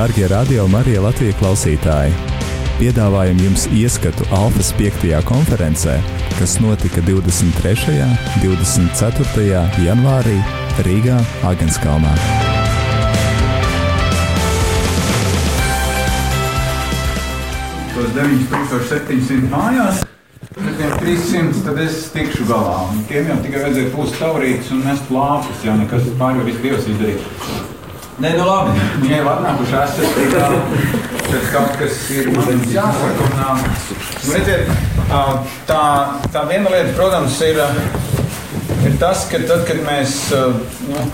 Darbie radio Marija Latvijas klausītāji! Piedāvājam jums ieskatu Alfas 5. konferencē, kas notika 23. un 24. janvārī Rīgā, Agenskalnā. Tos 9700 mājās. Ar tiem 300 tad es tikšu galā. Un tiem jau tikai vajadzēja pūst taurītes un mest lāpus, ja nekas pārējo viss Dievs izdarīja. Nē, nu labi. Viņi jau atnākuši esat, tad kaut kas ir jāsaka. Un, nu, redziet, tā, tā viena lieta, protams, ir, ir tas, ka tad, kad mēs, nu,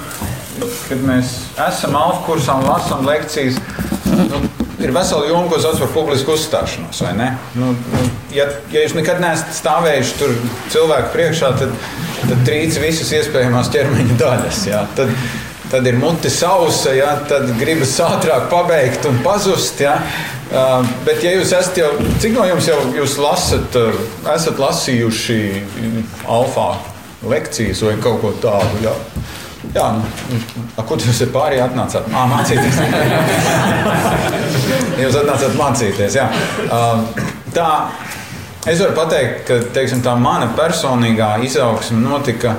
kad mēs esam alfa kursā un lasām lekcijas, nu, ir vesela joma, ko sauc par publisku uzstāšanos. Nu, nu, ja, ja jūs nekad neesat stāvējuši tur cilvēku priekšā, tad, tad trīc visas iespējamās ķermeņa daļas. Jā. Tad, tad ir mute sausa, ja, tad gribas ātrāk pabeigt un pazust. Ja. Uh, bet, ja jūs esat jau, cik no jums jau lasat, uh, esat lasījuši alfa lekcijas vai kaut ko tādu? Ja. Jā, nu, ko jūs ar pārējiem atnācāt? Mā, mācīties. jūs atnācāt mācīties. Jā. Uh, tā, es varu pateikt, ka teiksim, tā mana personīgā izaugsme notika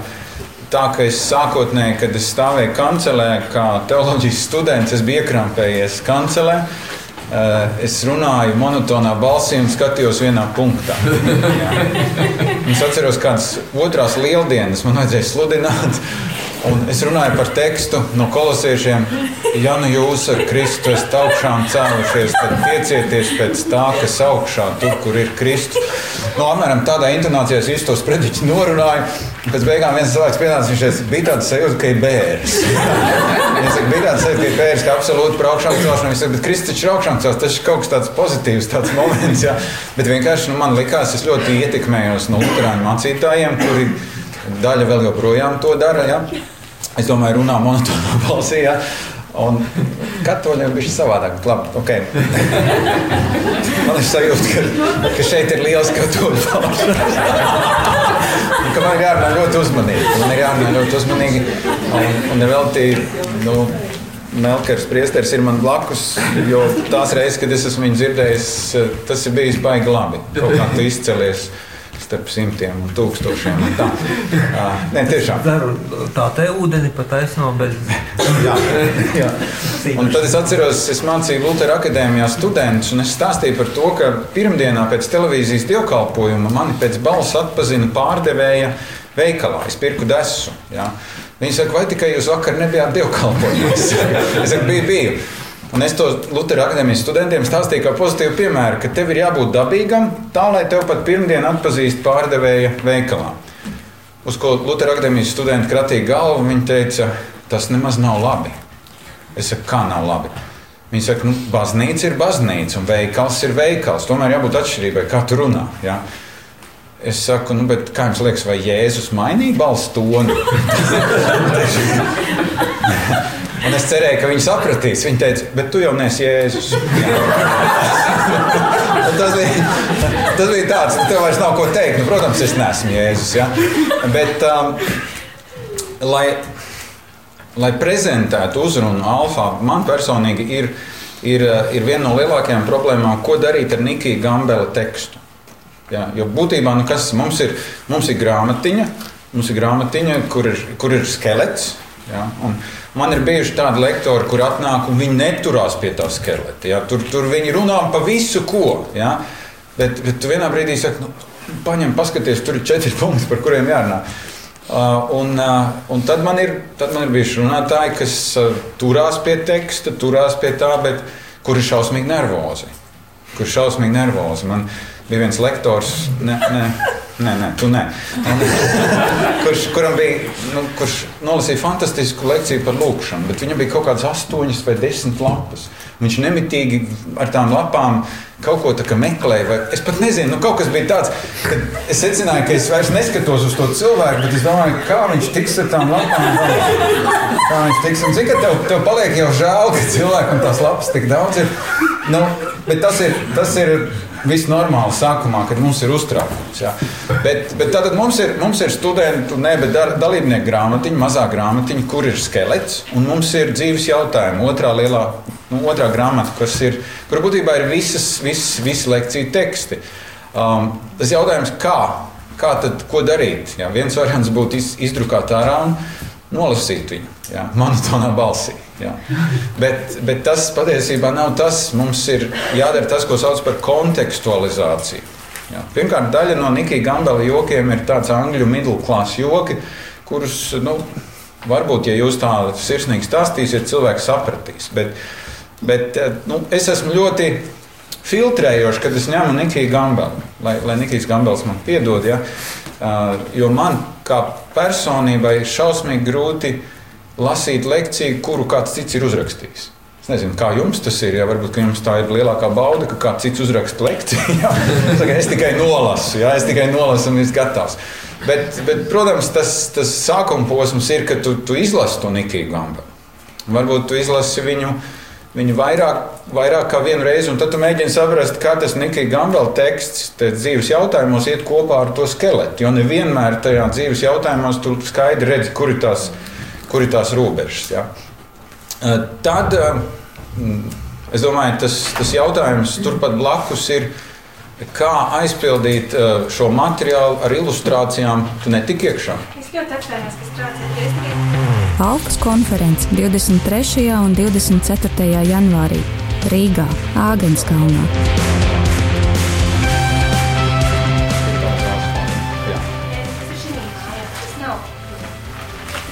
tā, ka es sākotnēji, kad es stāvēju kancelē, kā teoloģijas students, es biju iekrampējies kancelē. Eh, es runāju monotonā balsī un skatījos vienā punktā. es atceros, kādas otrās lieldienas man vajadzēja sludināt. Un es runāju par tekstu no kolosiešiem. Ja nu jūs ar Kristu esat augšām cēlušies, tad tiecieties pēc tā, kas augšā, tur, kur ir Kristus. No nu, apmēram tādā intonācijā es tos prediķus norunāju. Pēc beigām viens cilvēks pienāca, viņš bija tāds sajūta, ka ir bērns. Viņš saka, bija tāds sajūta, ka ir bērns, ka absolūti par augšām celšanu. Viņš saka, bet Kristus augšām celšana, tas ir kaut kas tāds pozitīvs, tāds moments. Jā. Bet vienkārši nu, man likās, es ļoti ietekmējos no luterāņu mācītājiem, kuri daļa vēl joprojām to dara. Jā. Es domāju, runā monotonā balsī. Ja? Un katoļiem bija savādāk. Labi, okay. Man ir sajūta, ka, ka šeit ir liels katoļu pauze. man ir jārunā ļoti uzmanīgi. Man ir jārunā ļoti uzmanīgi. Un, un veltī, nu, Melkers priesteris ir man blakus, jo tās reizes, kad es esmu viņu dzirdējis, tas ir bijis baigi labi. Kaut kā tu izcelies starp simtiem un tūkstošiem. Un tā. uh, nē, tiešām. Tā te ūdeni pat aizno bez. jā, jā. Un tad es atceros, es mācīju Lutera akadēmijā studentus, un es stāstīju par to, ka pirmdienā pēc televīzijas dievkalpojuma mani pēc balss atpazina pārdevēja veikalā. Es pirku desu. Jā. Viņi saka, vai tikai jūs vakar nebijāt dievkalpojumā? Es saku, biju, biju. Un es to Lutera akadēmijas studentiem stāstīju kā pozitīvu piemēru, ka tev ir jābūt dabīgam, tā lai tev pat pirmdien atpazīst pārdevēja veikalā. Uz ko Lutera akadēmijas studenti kratīja galvu, viņi teica, tas nemaz nav labi. Es saku, kā nav labi? Viņi saka, nu, baznīca ir baznīca un veikals ir veikals. Tomēr jābūt atšķirībai, kā tu runā. Ja? Es saku, nu, kā jums liekas, vai Jēzus mainīja balss toni? Un es cerēju, ka viņi sapratīs. Viņi teica, bet tu jau nesi Jēzus. tas, bija, tas bija tāds, ka tev vairs nav ko teikt. Nu, protams, es neesmu Jēzus. Ja? Bet, um, lai, lai prezentētu uzrunu Alfa, man personīgi ir, ir, ir viena no lielākajām problēmām, ko darīt ar Nikiju Gambela tekstu. Ja? Jo būtībā nu, kas, mums, ir, mums ir grāmatiņa, mums ir grāmatiņa kur, ir, kur ir skelets. Ja? Un, Man ir bijuši tādi lektori, kur atnāk un viņi neturās pie tā skeleta. Ja? Tur, tur viņi runā par visu, ko. Ja? Bet, bet tu vienā brīdī saki, nu, paņem, paskaties, tur ir četri punkti, par kuriem jārunā. Uh, un, uh, un tad, man ir, tad man ir bijuši runātāji, kas uh, turās pie teksta, turās pie tā, bet kuri ir šausmīgi nervozi. Kur ir šausmīgi nervozi. Man bija viens lektors, ne, ne, Nē, nē, tu nē. Kurš, kuram bija, nu, kurš nolasīja fantastisku lekciju par lūkšanu, bet viņam bija kaut kādas astoņas vai desmit lapas. Viņš nemitīgi ar tām lapām kaut ko meklēja. Vai, es pat nezinu, nu, kaut kas bija tāds, ka es secināju, ka es vairs neskatos uz to cilvēku, bet es domāju, kā viņš tiks ar tām lapām. Kā viņš tiks, un ka tev, tev paliek jau žēl, ka cilvēkam tās lapas tik daudz ir. Nu, tas ir, tas ir viss normāli sākumā, kad mums ir uztraukums. Ja. Bet, bet tad mums ir, mums ir studentu, ne, bet dalībnieku grāmatiņa, mazā grāmatiņa, kur ir skelets, un mums ir dzīves jautājumi. Otrā lielā Nu, otrā grāmata, kas ir, kur būtībā ir visas, visas, visas lekciju teksti. Um, tas jautājums, kā, kā tad, ko darīt? Jā, viens variants būtu iz, izdrukāt ārā un nolasīt viņu jā, monotonā balsī. Jā. Bet, bet tas patiesībā nav tas. Mums ir jādara tas, ko sauc par kontekstualizāciju. Jā. Pirmkārt, daļa no Nikija Gambela jokiem ir tāds angļu middle class joki, kurus, nu, varbūt, ja jūs tā sirsnīgi stāstīsiet, cilvēks sapratīs. Bet, bet nu, es esmu ļoti filtrējošs, kad es ņemu Nikiju Gambelu, lai, lai Nikijs Gambels man piedod. Ja? Uh, jo man kā personībai šausmīgi grūti lasīt lekciju, kuru kāds cits ir uzrakstījis. Es nezinu, kā jums tas ir. Ja, varbūt jums tā ir lielākā bauda, ka kāds cits uzraksta lekciju. Ja? Es tikai nolasu, ja? es tikai nolasu un esmu gatavs. Bet, bet, protams, tas, tas sākuma posms ir, kad tu, tu izlasi to Nikiju Gambelu. Varbūt tu izlasi viņu viņu vairāk, vairāk kā vienu reizi, un tad tu mēģini saprast, kā tas Nikija Gambela teksts dzīves jautājumos iet kopā ar to skeletu. Jo nevienmēr tajā dzīves jautājumos tu skaidri redzi, kur ir tās, kur ir tās robežas. Ja? Tad es domāju, tas, tas jautājums turpat blakus ir. Kā aizpildīt šo materiālu ar ilustrācijām, tu netik iekšā? Es ļoti atvainojos, ka strādāju. Alfas konferences 23. un 24. janvārī Rīgā, Āgenskalnā.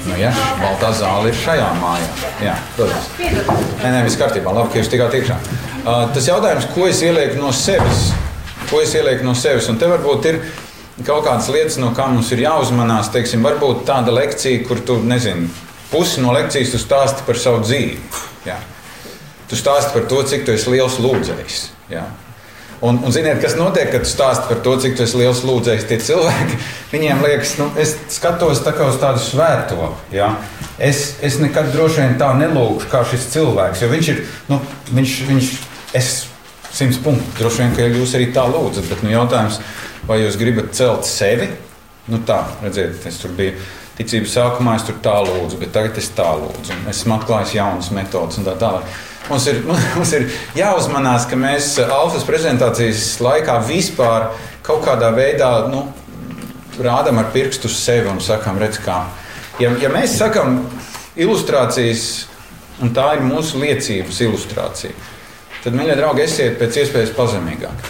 Nu, ja, Baltā zāle ir šajā mājā. Jā, protams. Nē, nē, viss kārtībā. Labi, ka jūs tikāt iekšā. Uh, tas jautājums, ko es ielieku no sevis? Ko es ielieku no sevis? Un te varbūt ir kaut kādas lietas, no kā mums ir jāuzmanās. Teiksim, varbūt tāda lekcija, kur tu nezini pusi no lekcijas tu stāsti par savu dzīvi. Jā. Tu stāsti par to, cik tu esi liels lūdzējs. Jā. Un, un ziniet, kas notiek, kad tu stāsti par to, cik esi liels lūdzējs. Tie cilvēki, viņiem liekas, nu, es skatos tā uz tādu svēto. Jā. Es, es nekad droši vien tā nelūgšu kā šis cilvēks, jo viņš ir, nu, viņš, viņš, es simts punktu, droši vien, ka jūs arī tā lūdzat, bet nu, jautājums, vai jūs gribat celt sevi? Nu tā, redziet, es tur biju ticības sākumā es tur tā lūdzu, bet tagad es tā lūdzu. Esmu atklājis jaunas metodas un tā tālāk. Mums ir, mums ir jāuzmanās, ka mēs Alfas prezentācijas laikā vispār kaut kādā veidā nu, rādām ar pirkstu uz sevi un sakām, redz, kā. Ja, ja mēs sakām ilustrācijas, un tā ir mūsu liecības ilustrācija, tad, mīļie draugi, esiet pēc iespējas pazemīgāk.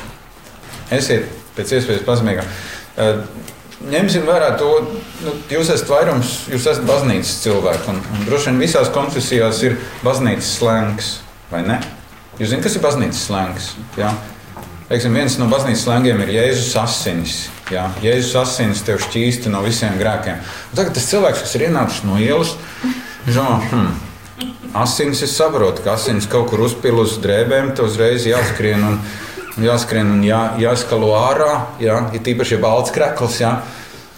Esiet pēc iespējas pazemīgāk ņemsim vērā to, nu, jūs esat vairums, jūs esat baznīcas cilvēki. Un, un droši vien visās konfesijās ir baznīcas slēngs, vai ne? Jūs zināt, kas ir baznīcas slēngs? Jā? Teiksim, viens no baznīcas slēngiem ir Jēzus asinis. Jā? Jēzus asinis tev šķīsta no visiem grēkiem. Un tagad tas cilvēks, kas ir ienācis no ielas, domā, hmm, asinis es saprotu, ka asinis kaut kur uzpil uz drēbēm, tev uzreiz jāskrien. Un, jāskrien un jā, jāskalo ārā, jā, ir tīpaši balts krekls. Jā.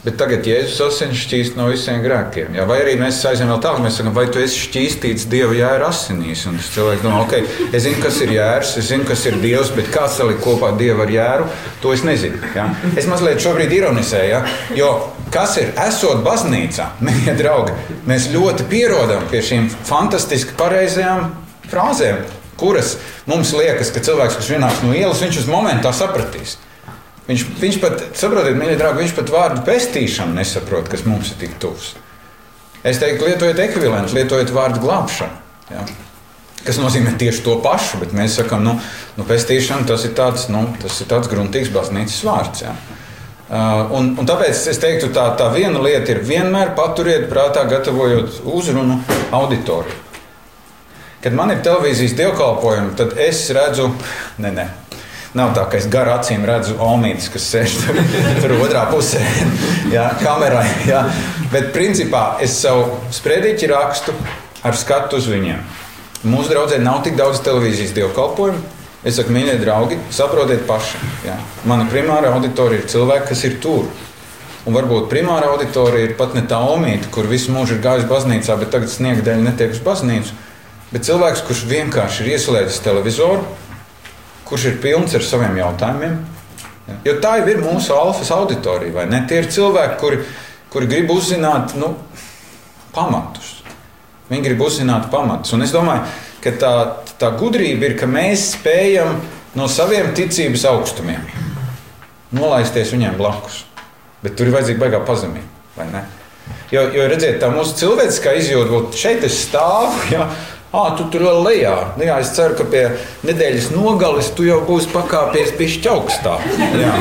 Bet tagad Jēzus asins šķīst no visiem grēkiem. Jā. Vai arī mēs aizējām vēl tālāk, mēs sakām, vai tu esi šķīstīts Dieva jēra asinīs? Un tas cilvēks domā, ok, es zinu, kas ir jērs, es zinu, kas ir Dievs, bet kā salikt kopā Dievu ar jēru, to es nezinu. Jā. Es mazliet šobrīd ironizēju, jā, jo kas ir esot baznīcā, mīļie draugi, mēs ļoti pierodam pie šīm fantastiski pareizajām frāzēm kuras mums liekas, ka cilvēks, kas ienāks no ielas, viņš uz momentu sapratīs. Viņš, viņš pat, saprotiet, mīļie draugi, viņš pat vārdu pestīšanu nesaprot, kas mums ir tik tuvs. Es teiktu, lietojiet ekvivalentu, lietojiet vārdu glābšanu. Ja? Kas nozīmē tieši to pašu, bet mēs sakām, nu, nu pestīšana tas ir tāds, nu, tas ir tāds gruntīgs baznīcas vārds. Ja? Uh, un, un tāpēc es teiktu, tā, tā viena lieta ir vienmēr paturiet prātā, gatavojot uzrunu auditoriju. Kad man ir televīzijas dievkalpojumi, tad es redzu, ne, ne. Nav tā, ka es garā acīm redzu Omīdu, kas sēž tur, tur otrā pusē, jā, kamerā. Jā. Bet principā es savu sprediķi rakstu ar skatu uz viņiem. Mūsu draugiem nav tik daudz televīzijas dievkalpojumu. Es saku, mīļie draugi, saprotiet paši. Jā. Mana primāra auditorija ir cilvēki, kas ir tur. Un varbūt primāra auditorija ir pat ne tā omīte, kur visu mūžu ir gājis baznīcā, bet tagad sniega dēļ netiek uz baznīcu bet cilvēks, kurš vienkārši ir ieslēdzis televizoru, kurš ir pilns ar saviem jautājumiem. Jo tā jau ir mūsu alfas auditorija, vai ne? Tie ir cilvēki, kuri, kuri grib uzzināt nu, pamatus. Viņi grib uzzināt pamatus. Un es domāju, ka tā, tā gudrība ir, ka mēs spējam no saviem ticības augstumiem nolaisties viņiem blakus. Bet tur ir vajadzīga baigā pazemība. Jo, jo redziet, tā mūsu cilvēciskā izjūta, ka šeit es stāvu. Ja, Ah, tu tur vēl lejā. Nu, jā, es ceru, ka pie nedēļas nogales tu jau būsi pakāpies pišķi augstā. Jā.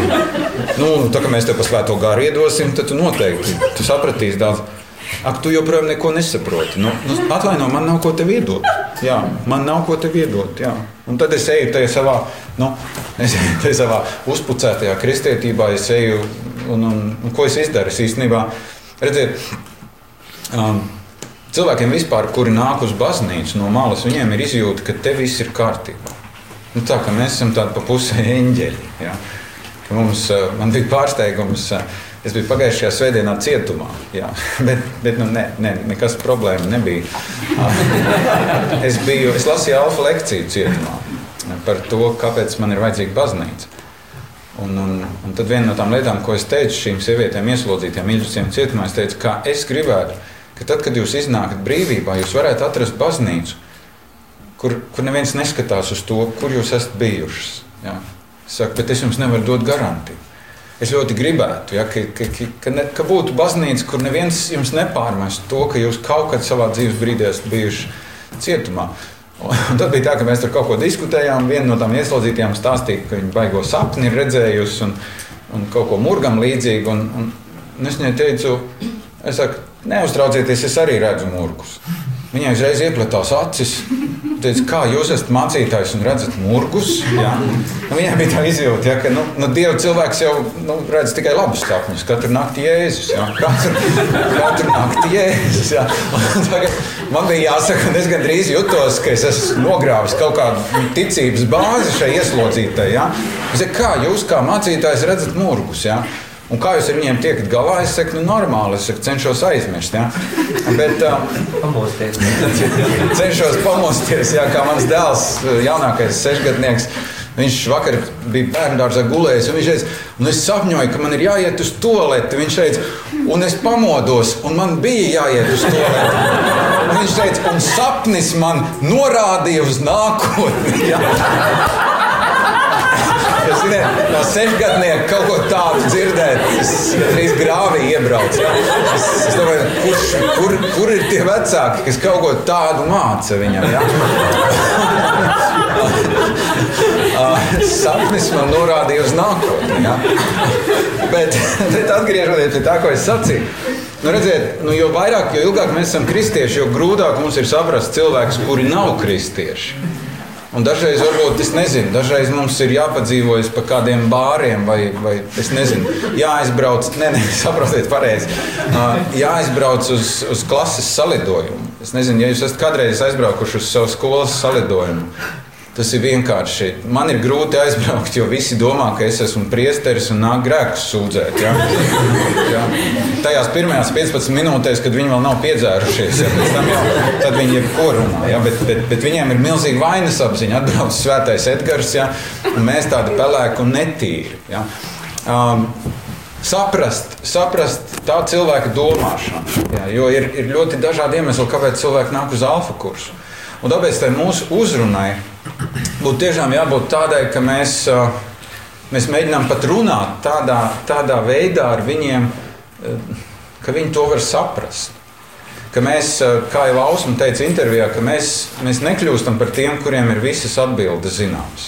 Nu, tā kā mēs tev pa svēto gāru iedosim, tad tu noteikti tu sapratīsi daudz. Ak, tu joprojām neko nesaproti. Nu, nu, Atvaino, man nav ko tev iedot. Jā, man nav ko tev iedot. Jā. Un tad es eju tajā savā, nu, tajā savā uzpucētajā kristietībā, es eju un, un, un ko es izdaru. Es īstenībā, redziet, um, cilvēkiem vispār, kuri nāk uz baznīcu no malas, viņiem ir izjūta, ka te viss ir kārtībā. Nu, tā kā mēs esam tādi pa pusē eņģeļi. Ja? Mums, man bija pārsteigums. Uh, Es biju pagājušajā svētdienā cietumā, jā, bet, bet nu, ne, ne, nekas problēma nebija. Es, biju, es lasīju alfa lekciju cietumā par to, kāpēc man ir vajadzīga baznīca. Un, un, un tad viena no tām lietām, ko es teicu šīm sievietēm, ieslodzītām, mīļotiem cietumā, es teicu, ka es gribētu, ka tad, kad jūs iznākat brīvībā, jūs varētu atrast baznīcu, kur, kur neviens neskatās uz to, kur jūs esat bijušas. Jā. Es saku, bet es jums nevaru dot garantiju. Es ļoti gribētu, ja, ka, ka, ka, ne, ka būtu baznīca, kur neviens jums nepārmest to, ka jūs kaut kad savā dzīves brīdī esat bijuši cietumā. Un tad bija tā, ka mēs tur kaut ko diskutējām. Viena no tām ieslodzītajām stāstīja, ka viņa baigo sapni ir redzējusi un, un kaut ko murgam līdzīgu. Un, un, un es viņai teicu, es saku, neuztraucieties, es arī redzu murgus. Viņai uzreiz ieplatās acis. Teica, kā jūs esat mācītājs un redzat murgus? Jā. Nu, viņai bija tā izjūta, ja, ka nu, nu, Dieva cilvēks jau nu, redz tikai labus sapņus. Katru nakti jēzus. Jā. Katru, katru nakti jēzus. Jā. Man bija jāsaka, un es gandrīz jutos, ka es esmu nogrāvis kaut kādu ticības bāzi šai ieslodzītai. Ja. Kā jūs kā mācītājs redzat murgus? Ja. Un kā jūs ar viņiem tiekat galā? Es saku, nu, normāli, es saku, cenšos aizmirst. Ja? Bet, uh, pamosties. cenšos pamosties, jā, kā mans dēls, jaunākais sešgadnieks. Viņš vakar bija bērngārzā gulējis, un viņš teica, un es sapņoju, ka man ir jāiet uz toaleti. Viņš teica, un es pamodos, un man bija jāiet uz toaleti. Un viņš teica, un sapnis man norādīja uz nākotni. Es zinu, no sešgadnieka kaut ko tādu dzirdēt, es drīz grāvī iebraucu. Es, es domāju, kurš, kur, kur ir tie vecāki, kas kaut ko tādu māca viņam? Ja? Sapnis man norādīja uz nākotni. Ja? Bet, bet atgriežoties pie tā, ko es sacīju. Nu, redziet, nu, jo vairāk, jo ilgāk mēs esam kristieši, jo grūtāk mums ir saprast cilvēkus, kuri nav kristieši. Un dažreiz, varbūt, es nezinu, dažreiz mums ir jāpadzīvojas pa kādiem bāriem, vai, vai es nezinu, jāaizbrauc, ne, ne, saprotiet, pareizi. Jāaizbrauc uz, uz klases salidojumu. Es nezinu, ja jūs esat kādreiz aizbraukuši uz savu skolas salidojumu. Tas ir vienkārši. Man ir grūti aizbraukt, jo visi domā, ka es esmu priesteris un nāk grēkus sūdzēt. Ja? Ja? Tajās pirmajās 15 minūtēs, kad viņi vēl nav piedzērušies, ja? jau, tad viņi ir korunā. Ja? Bet, bet, bet viņiem ir milzīga vainas apziņa. Atbrauc svētais Edgars, ja? un mēs tādi pelēki un netīri. Ja? Um, saprast, saprast tā cilvēka domāšanu. Ja, jo ir, ir ļoti dažādi iemesli, kāpēc cilvēki nāk uz alfa kursu. Un tāpēc mūsu uzrunai būtu tiešām jābūt tādai, ka mēs, mēs mēģinām pat runāt tādā, tādā veidā ar viņiem, ka viņi to var saprast. Ka mēs, kā jau Ausma teica intervijā, ka mēs, mēs nekļūstam par tiem, kuriem ir visas atbildes zināmas.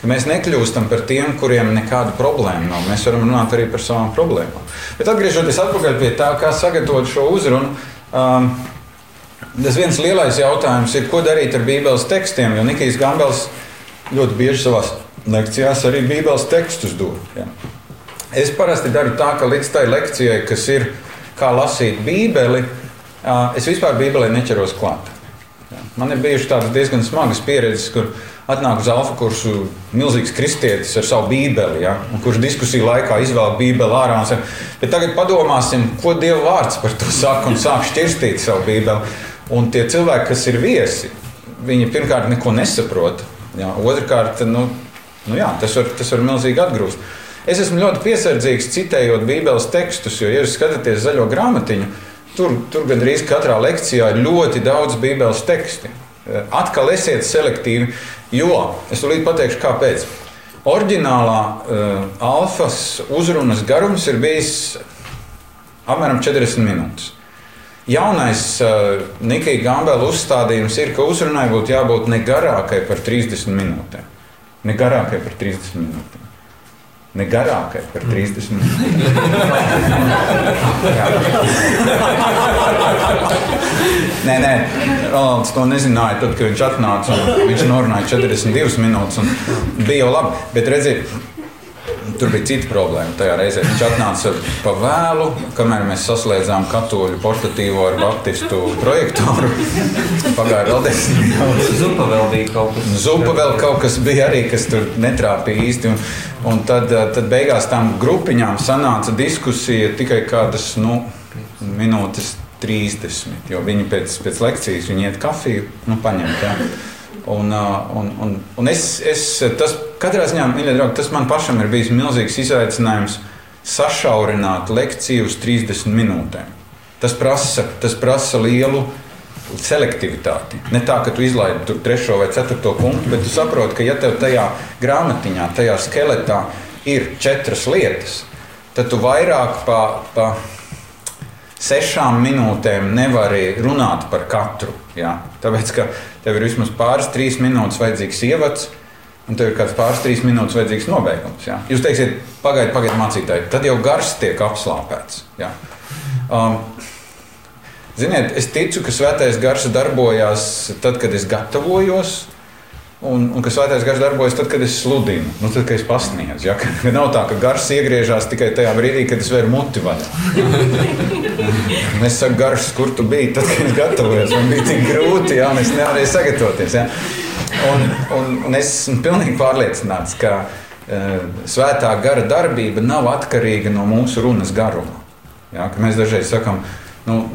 Ka mēs nekļūstam par tiem, kuriem nekāda problēma nav. Mēs varam runāt arī par savām problēmām. Bet atgriežoties pie tā, kā sagatavot šo uzrunu, um, Tas viens lielais jautājums ir, ko darīt ar Bībeles tekstiem, jo Nikijs Gambels ļoti bieži savā lekcijās arī Bībeles tekstus dod. Ja. Es parasti daru tā, ka līdz tai lekcijai, kas ir kā lasīt Bībeli, es vispār Bībelē neķeros klāt. Ja. Man ir bijušas tādas diezgan smagas pieredzes, kur atnāk uz alfa kursu milzīgs kristietis ar savu bībeli, ja, kurš diskusiju laikā izvēl bībeli ārā. Bet tagad padomāsim, ko Dieva vārds par to saka un sāk šķirstīt savu bībeli. Un tie cilvēki, kas ir viesi, viņi pirmkārt neko nesaprot. Jā, otrkārt, nu, nu jā, tas, var, tas var milzīgi atgrūst. Es esmu ļoti piesardzīgs citējot Bībeles tekstus, jo, ja jūs skatāties zaļo grāmatiņu, tur, tur gandrīz katrā lekcijā ir ļoti daudz bībeles teksti. Atkal esiet selektīvi, jo es tūlīt pateikšu, kāpēc. Orģinālā uh, alfas uzrunas garums ir bijis apmēram 40 minūtes. Jaunais uh, Nikija Gambela uzstādījums ir, ka uzrunai būtu jābūt ne garākai par 30 minūtēm. Ne garākai par 30 minūtēm. Ne garākai par 30 minūtēm. nē, nē, Rolands to nezināja. Tad, kad viņš atnāca, viņš norunāja 42 minūtes. Bija jau labi. Bet redziet, Tur bija cita problēma. Tajā reizē viņš atnāca pa vēlu, kamēr mēs saslēdzām katoļu portatīvo ar baptistu projektoru. Pagāja vēl desmit minūtes. Zupa vēl bija kaut kas. Zupa vēl kaut kas bija arī, kas tur netrāpīja īsti. Un, un tad, tad beigās tam grupiņām sanāca diskusija tikai kādas nu, minūtes 30. Jo viņi pēc, pēc lekcijas viņi iet kafiju, nu, paņemt. Ja. Un, un, un, un es, es tas, katrā ziņā, mīļie draugi, tas man pašam ir bijis milzīgs izaicinājums sašaurināt lekciju uz 30 minūtēm. Tas prasa, tas prasa lielu selektivitāti. Ne tā, ka tu izlaidi tur trešo vai ceturto punktu, bet tu saproti, ka ja tev tajā grāmatiņā, tajā skeletā ir četras lietas, tad tu vairāk pa, pa sešām minūtēm nevari runāt par katru. Jā. Tāpēc, ka tev ir vismaz pāris, trīs minūtes vajadzīgs ievads, un tev ir kāds pāris, trīs minūtes vajadzīgs nobeigums. Jā. Jūs teiksiet, pagaidiet, pagaidiet, mācītāji, tad jau gars tiek apslāpēts. Jā. Um, ziniet, es ticu, ka svētais gars darbojās tad, kad es gatavojos. Un, un ka svētais gars darbojas tad, kad es sludinu, nu, tad, kad es pasniedzu. Ja? Kad nav tā, ka gars iegriežas tikai tajā brīdī, kad es varu muti vaļā. es saku, gars, kur tu biji, tad, kad es gatavojos. Man bija tik grūti, ja es nevarēju sagatavoties. Ja? Un, un, un es esmu pilnīgi pārliecināts, ka uh, svētā gara darbība nav atkarīga no mūsu runas garuma. Ja? Mēs dažreiz sakām, Nu,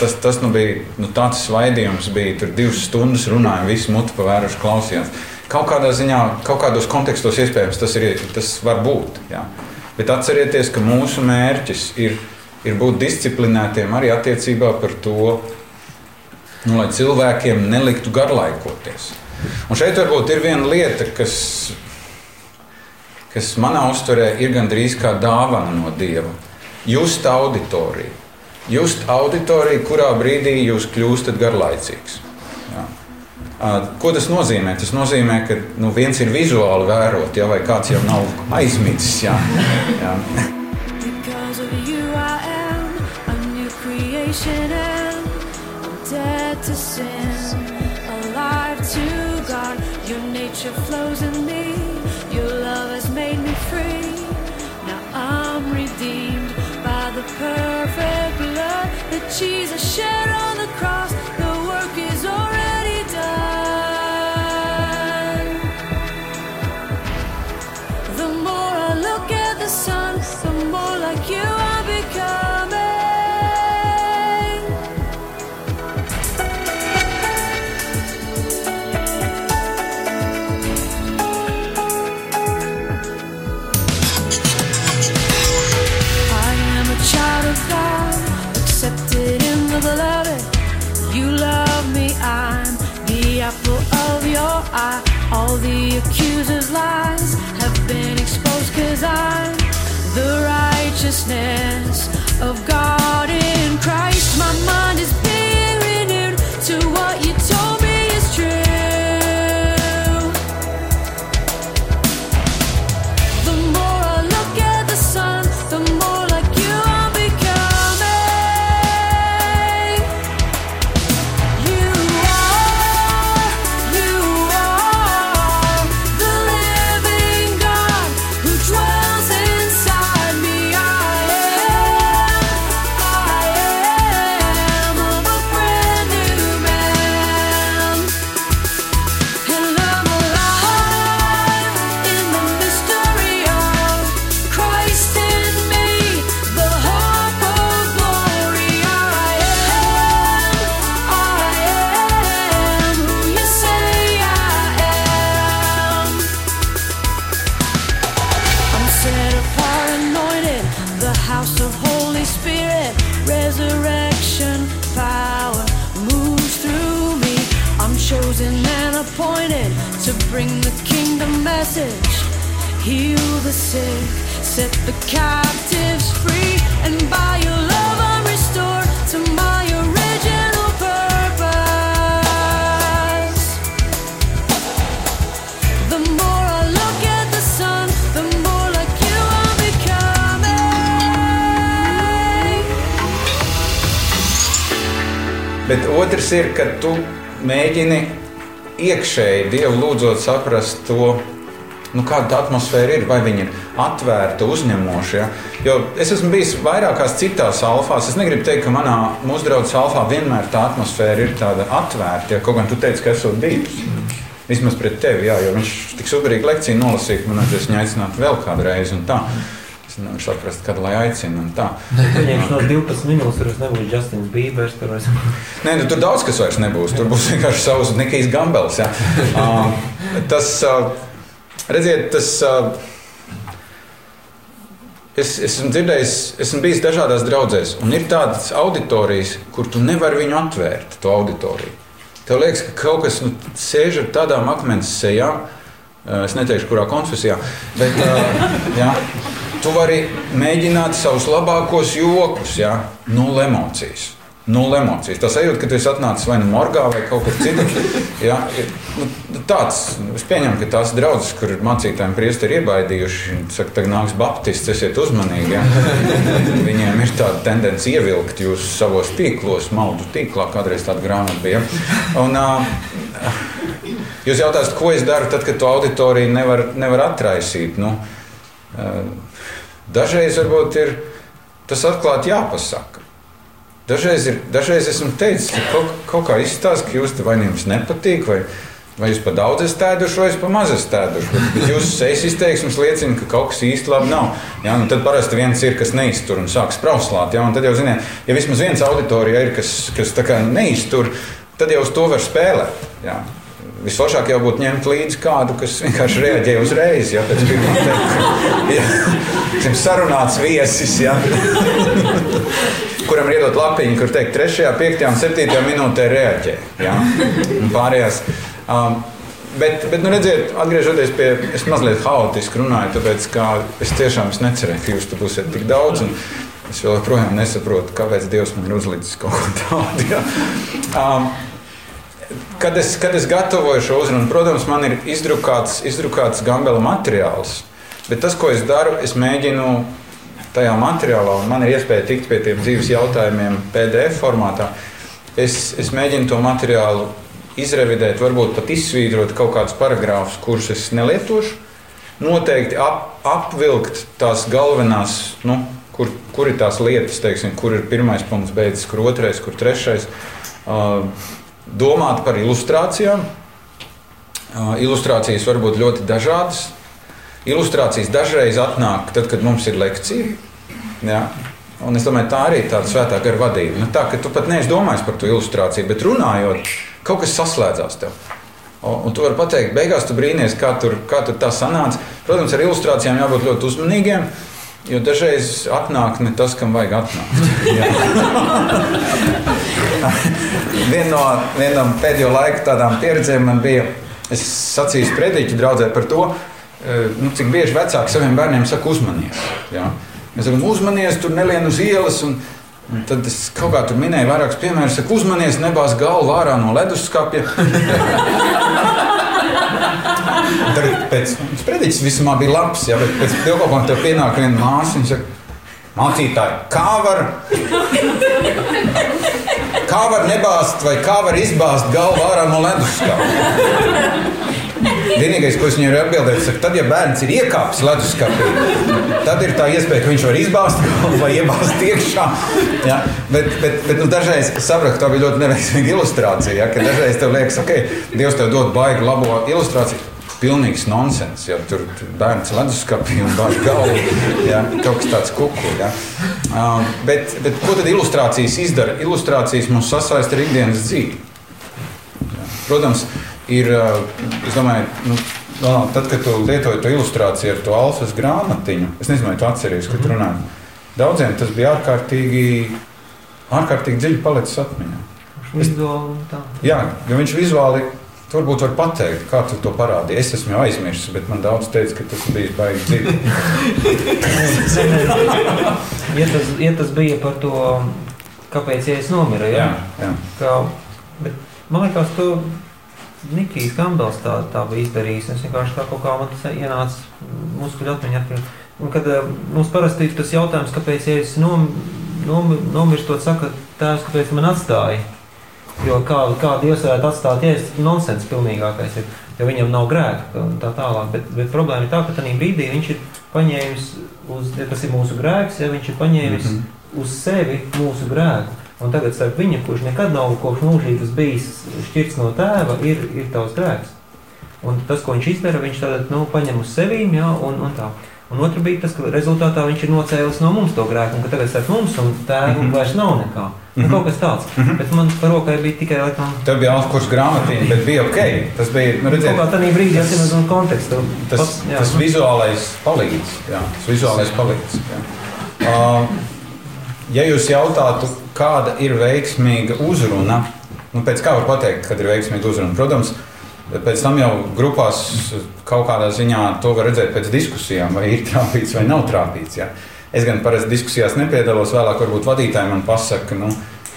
tas, tas nu bija nu, tāds svaidījums, bija tur divas stundas runājām, visi muti pavēruši klausījās. Kaut kādā ziņā, kaut kādos kontekstos iespējams tas, ir, tas var būt. Jā. Bet atcerieties, ka mūsu mērķis ir, ir būt disciplinētiem arī attiecībā par to, nu, lai cilvēkiem neliktu garlaikoties. Un šeit varbūt ir viena lieta, kas, kas manā uztverē ir gandrīz kā dāvana no Dieva. Just auditoriju just auditoriju, kurā brīdī jūs kļūstat garlaicīgs. Jā. Ko tas nozīmē? Tas nozīmē, ka nu, viens ir vizuāli vērot, ja, vai kāds jau nav aizmidzis. Jā. Jā. To sin, alive to God, your nature flows in me. Your love has made me free. Now I'm redeemed by the perfect that Jesus shed on the cross. Eye. All the accuser's lies have been exposed, cause I'm the righteousness of God in Christ. My mind ir, ka tu mēģini iekšēji Dievu lūdzot saprast to, nu, kāda atmosfēra ir, vai viņa ir atvērta, uzņemoša. Ja? Jo es esmu bijis vairākās citās alfās. Es negribu teikt, ka manā mūsu draudzes alfā vienmēr tā atmosfēra ir tāda atvērta. Ja? Kaut gan tu teici, ka esmu bijis. Vismaz pret tevi, jā, jo viņš tik superīgi lekciju nolasīja, man vajadzēs viņu aicināt vēl kādu reizi. un tā. Es nevaru saprast, kad lai aicina. Viņam no 12 minūtes tur nebūs Justins Bībers. Tur es... Nē, nu, tur daudz kas vairs nebūs. Tur būs vienkārši savs Nikijs Gambels. ja. Uh, tas, uh, redziet, tas. Uh, Es, es esmu dzirdējis, esmu bijis dažādās draudzēs, un ir tādas auditorijas, kur tu nevari viņu atvērt, to auditoriju. Tev liekas, ka kaut kas nu, sēž ar tādām akmens sejām, Uh, es neteikšu, kurā konfesijā, bet uh, jā, tu vari mēģināt savus labākos jokus, jā, nulle emocijas. Nulle emocijas. Tas sajūta, ka tu esi atnācis vai nu morgā, vai kaut kur citur. Ir, nu, tāds, es pieņemu, ka tās draudzes, kur mācītājiem priesti ir iebaidījuši, saka, tagad nāks baptists, esiet uzmanīgi. Jā. Viņiem ir tāda tendence ievilkt jūs savos tīklos, maldu tīklā, kādreiz tāda grāmata bija. Un, uh, Jūs jautājat, ko es daru tad, kad to auditoriju nevar, nevar atraisīt? Nu, dažreiz varbūt ir tas atklāti jāpasaka. Dažreiz, ir, dažreiz esmu teicis, ka kaut, kaut kā izstāsta, ka jūs te vai nu jums nepatīk, vai, vai jūs pa daudz esat tēduši, vai es pa maz esmu tēduši. Bet, bet jūsu sejas izteiksmes liecina, ka kaut kas īsti labi nav. Ja, nu tad parasti viens ir, kas neiztur un sāk sprauslāt. Ja, un tad jau ziniet, ja vismaz viens auditorijā ir, kas, kas neiztur, tad jau uz to var spēlēt. Ja. Visforšāk jau būtu ņemt līdzi kādu, kas vienkārši reaģē uzreiz. Ja, pēc pirmā ja, sarunāts viesis, ja, kuram ir iedot lapiņu, kur teikt, 3, 5 un 7 minūtē reaģē. Ja, pārējās. Um, Bet, bet nu redziet, atgriežoties pie es mazliet haotiski runāju, tāpēc es tiešām es necerēju, ka jūs tur būsiet tik daudz. Es joprojām nesaprotu, kāpēc Dievs man ir uzlicis kaut ko tādu. Ja. Um, kad es, kad es gatavoju šo uzrunu, protams, man ir izdrukāts, izdrukāts gambela materiāls. Bet tas, ko es daru, es mēģinu tajā materiālā, un man ir iespēja tikt pie tiem dzīves jautājumiem PDF formātā. Es, es mēģinu to materiālu izrevidēt, varbūt pat izsvītrot kaut kādus paragrāfus, kurus es nelietošu. Noteikti ap, apvilkt tās galvenās, nu, kur, kur ir tās lietas, teiksim, kur ir pirmais punkts, beidzas, kur otrais, kur trešais. Uh, domāt par ilustrācijām. Ilustrācijas var būt ļoti dažādas. Ilustrācijas dažreiz atnāk tad, kad mums ir lekcija. Ja? Un es domāju, tā arī ir tāda svētā gara vadība. Nu, tā, tu pat neesi domājis par to ilustrāciju, bet runājot, kaut kas saslēdzās tev. Un tu vari pateikt, beigās tu brīnīties, kā tur, kā tur tā sanāca. Protams, ar ilustrācijām jābūt ļoti uzmanīgiem. Jo dažreiz atnāk ne tas, kam vajag atnākt. Viena no, vien no pēdējo laiku tādām pieredzēm man bija, es sacīju sprediķu draudzē par to, nu, cik bieži vecāki saviem bērniem saka uzmanies. Ja? Mēs sakām, uzmanies, tur nelien uz ielas. Un, un tad es kaut kā tur minēju vairākus piemērus, saku, uzmanies, nebāz galvu ārā no leduskapja. Tad pēc sprediķis vismaz bija labs, ja, bet pēc dievkalpojuma tev pienāk viena māsa un saka, mācītāji, kā var, kā var nebāzt vai kā var izbāzt galvu ārā no leduskapja? Vienīgais, ko es viņai varu atbildēt, ir, tad, ja bērns ir iekāpis leduskapī, tad ir tā iespēja, ka viņš var izbāzt vai iebāzt iekšā. Ja? Bet, bet, bet nu, dažreiz sapratu, tā bija ļoti neveiksmīga ilustrācija. Ja? Dažreiz tev liekas, ka okay, Dievs tev dod baigi labo ilustrāciju. Pilnīgs nonsens. Ja? Tur bērns leduskapī un bāž galvu. Ja? Kaut kas tāds kuku. Ja? Um, bet, bet ko tad ilustrācijas izdara? Ilustrācijas mums sasaista ar ikdienas dzīvi. Ja? Protams, ir, es domāju, nu, tad, kad tu lietoji to ilustrāciju ar to alfas grāmatiņu, es nezinu, vai tu atceries, kad runāji. Daudziem tas bija ārkārtīgi, ārkārtīgi dziļi palicis atmiņā. Vizuāli tā. Jā, jo viņš vizuāli Tu varbūt vari pateikt, kā tu to parādīji. Es esmu aizmirsis, bet man daudz teica, ka tas bija baigi dziļi. ja, tas, ja tas bija par to, kāpēc ja es nomiru, ja? Jā, jā. Kā, bet, man liekas, tu Nikijs Gambels tā, tā bija izdarījis. Es vienkārši tā kaut kā man tas ienāca muskuļu atmiņā. Un kad eh, mums parasti ir tas jautājums, kāpēc ja es nom, nom, nomirstot, saka, tēvs, kāpēc man atstāja? Jo kā, kā Dievs varētu atstāt, ja tas nonsens pilnīgākais, ir, jo viņam nav grēka un tā tālāk. Bet, bet problēma ir tā, ka tajā brīdī viņš ir paņēmis, uz, ja tas ir mūsu grēks, ja viņš ir paņēmis mm -hmm. uz sevi mūsu grēku. Un tagad starp viņu, kurš nekad nav kopš mūžības bijis šķirts no tēva, ir, ir tavs grēks. Un tas, ko viņš izdara, viņš tad nu, paņem uz sevīm, ja, un, un tā. Un otra bija tas, ka rezultātā viņš ir nocēlis no mums to grēku, un ka tagad starp mums un tēvu mm -hmm. vairs nav nekā. Nu, mm -hmm. Kaut kas tāds. Mm -hmm. Bet man par rokai bija tikai laikam. Tev bija augsts grāmatiņa, bet bija ok. Tas bija, nu redziet, kaut kā tādā brīdī atsimot no kontekstu. Tas, pats, jā, tas vizuālais palīdz. Jā, tas vizuālais palīdz. Jā. Uh, ja jūs jautātu, kāda ir veiksmīga uzruna, nu pēc kā var pateikt, kad ir veiksmīga uzruna? Protams, uh, Pēc tam jau grupās kaut kādā ziņā to var redzēt pēc diskusijām, vai ir trāpīts vai nav trāpīts. Ja. Es gan parasti diskusijās nepiedalos, vēlāk varbūt vadītāji man pasaka, nu,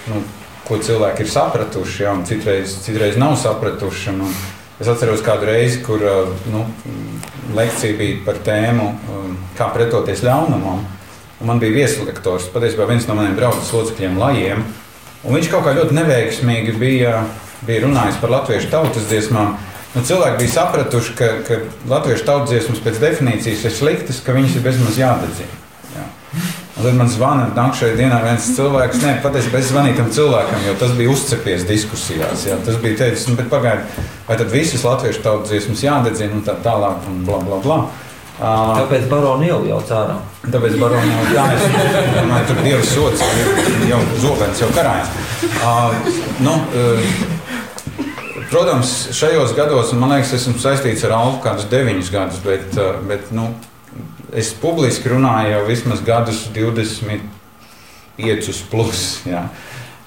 nu, ko cilvēki ir sapratuši, ja, un citreiz, citreiz nav sapratuši. Un, un es atceros kādu reizi, kur nu, lekcija bija par tēmu, kā pretoties ļaunumam. Un man bija vieslektors, patiesībā viens no maniem draugu locekļiem, Lajiem. Viņš kaut kā ļoti neveiksmīgi bija bija runājis par latviešu tautas dziesmām. Nu, cilvēki bija sapratuši, ka, ka latviešu tautas dziesmas pēc definīcijas ir sliktas, ka viņas ir bezmaz jādedzina. Jā. Un tad man zvana nākamajā dienā viens cilvēks, ne patiesībā es zvanīju tam cilvēkam, jo tas bija uzcepies diskusijās. Jā. Tas bija teicis, nu, pagaidiet, vai tad visas latviešu tautas dziesmas jādedzina un tā tālāk un bla bla bla. Tāpēc baroni jau jau cārā. Tāpēc baroni jau jā, es domāju, tur dievs sots, jau zobens jau karājas. Uh, nu, uh, Protams, šajos gados, man liekas, esmu saistīts ar Alfu kādus deviņus gadus, bet, eh, bet nu, es publiski runāju jau vismaz gadus 25 plus. Jā.